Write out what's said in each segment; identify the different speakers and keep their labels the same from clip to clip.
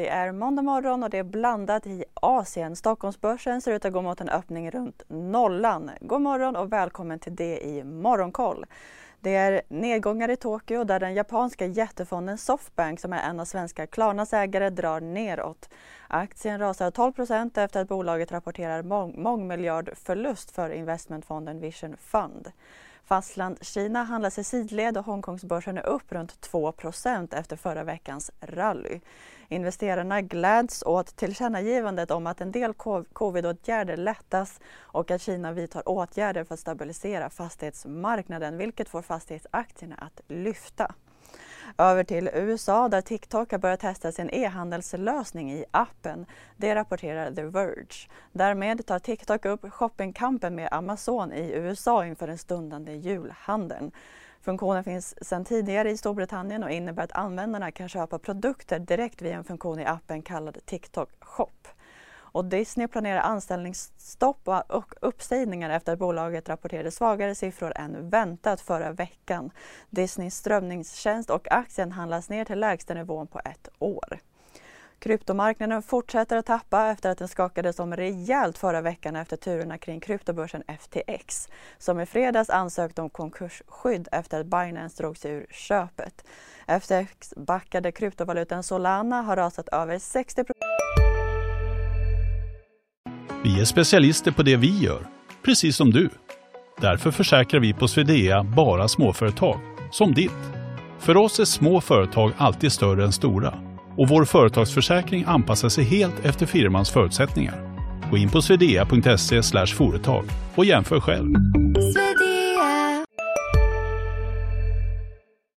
Speaker 1: Det är måndag morgon och det är blandat i Asien. Stockholmsbörsen ser ut att gå mot en öppning runt nollan. God morgon och välkommen till det i Morgonkoll. Det är nedgångar i Tokyo där den japanska jättefonden Softbank som är en av svenska Klarnas ägare drar neråt. Aktien rasar 12% efter att bolaget rapporterar mång mångmiljardförlust för investmentfonden Vision Fund. Fastlandskina handlar sig sidled och Hongkongsbörsen är upp runt 2% efter förra veckans rally. Investerarna gläds åt tillkännagivandet om att en del covidåtgärder lättas och att Kina vidtar åtgärder för att stabilisera fastighetsmarknaden vilket får fastighetsaktierna att lyfta. Över till USA där TikTok har börjat testa sin e-handelslösning i appen. Det rapporterar The Verge. Därmed tar TikTok upp shoppingkampen med Amazon i USA inför den stundande julhandeln. Funktionen finns sedan tidigare i Storbritannien och innebär att användarna kan köpa produkter direkt via en funktion i appen kallad TikTok Shop. Och Disney planerar anställningsstopp och uppsägningar efter att bolaget rapporterade svagare siffror än väntat förra veckan. Disneys strömningstjänst och aktien handlas ner till lägsta nivån på ett år. Kryptomarknaden fortsätter att tappa efter att den skakades om rejält förra veckan efter turerna kring kryptobörsen FTX som i fredags ansökte om konkursskydd efter att Binance drog sig ur köpet. FTX backade kryptovalutan Solana har rasat över 60
Speaker 2: vi är specialister på det vi gör, precis som du. Därför försäkrar vi på Swedea bara småföretag, som ditt. För oss är små företag alltid större än stora och vår företagsförsäkring anpassar sig helt efter firmans förutsättningar. Gå in på swedea.se företag och jämför själv.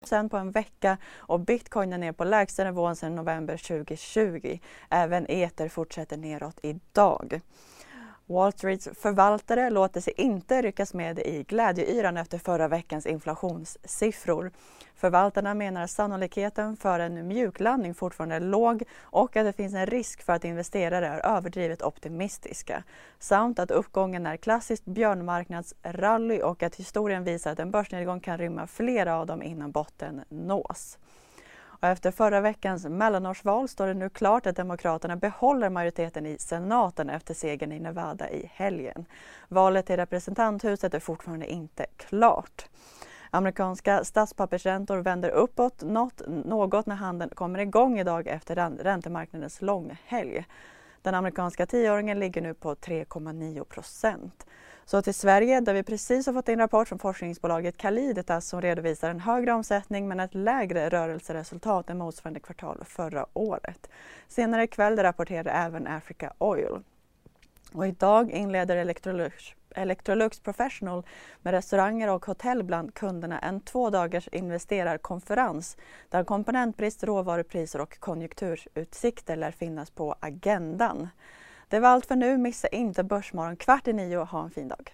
Speaker 1: Sen på en vecka och bitcoin är ner på lägsta nivån sedan november 2020. Även eter fortsätter neråt idag. Wall Streets förvaltare låter sig inte ryckas med i glädjeyran efter förra veckans inflationssiffror. Förvaltarna menar att sannolikheten för en mjuklandning fortfarande är låg och att det finns en risk för att investerare är överdrivet optimistiska. Samt att uppgången är klassiskt björnmarknadsrally och att historien visar att en börsnedgång kan rymma flera av dem innan botten nås. Och efter förra veckans mellanårsval står det nu klart att Demokraterna behåller majoriteten i senaten efter segern i Nevada i helgen. Valet till representanthuset är fortfarande inte klart. Amerikanska statspappersräntor vänder uppåt något, något när handeln kommer igång idag efter räntemarknadens långhelg. Den amerikanska tioåringen ligger nu på 3,9 procent. Så till Sverige där vi precis har fått in rapport från forskningsbolaget Caliditas som redovisar en högre omsättning men ett lägre rörelseresultat än motsvarande kvartal förra året. Senare ikväll rapporterar även Africa Oil. Och idag inleder Electrolux, Electrolux Professional med restauranger och hotell bland kunderna en två dagars investerarkonferens där komponentbrist, råvarupriser och konjunkturutsikter lär finnas på agendan. Det var allt för nu. Missa inte Börsmorgon kvart i nio och ha en fin dag.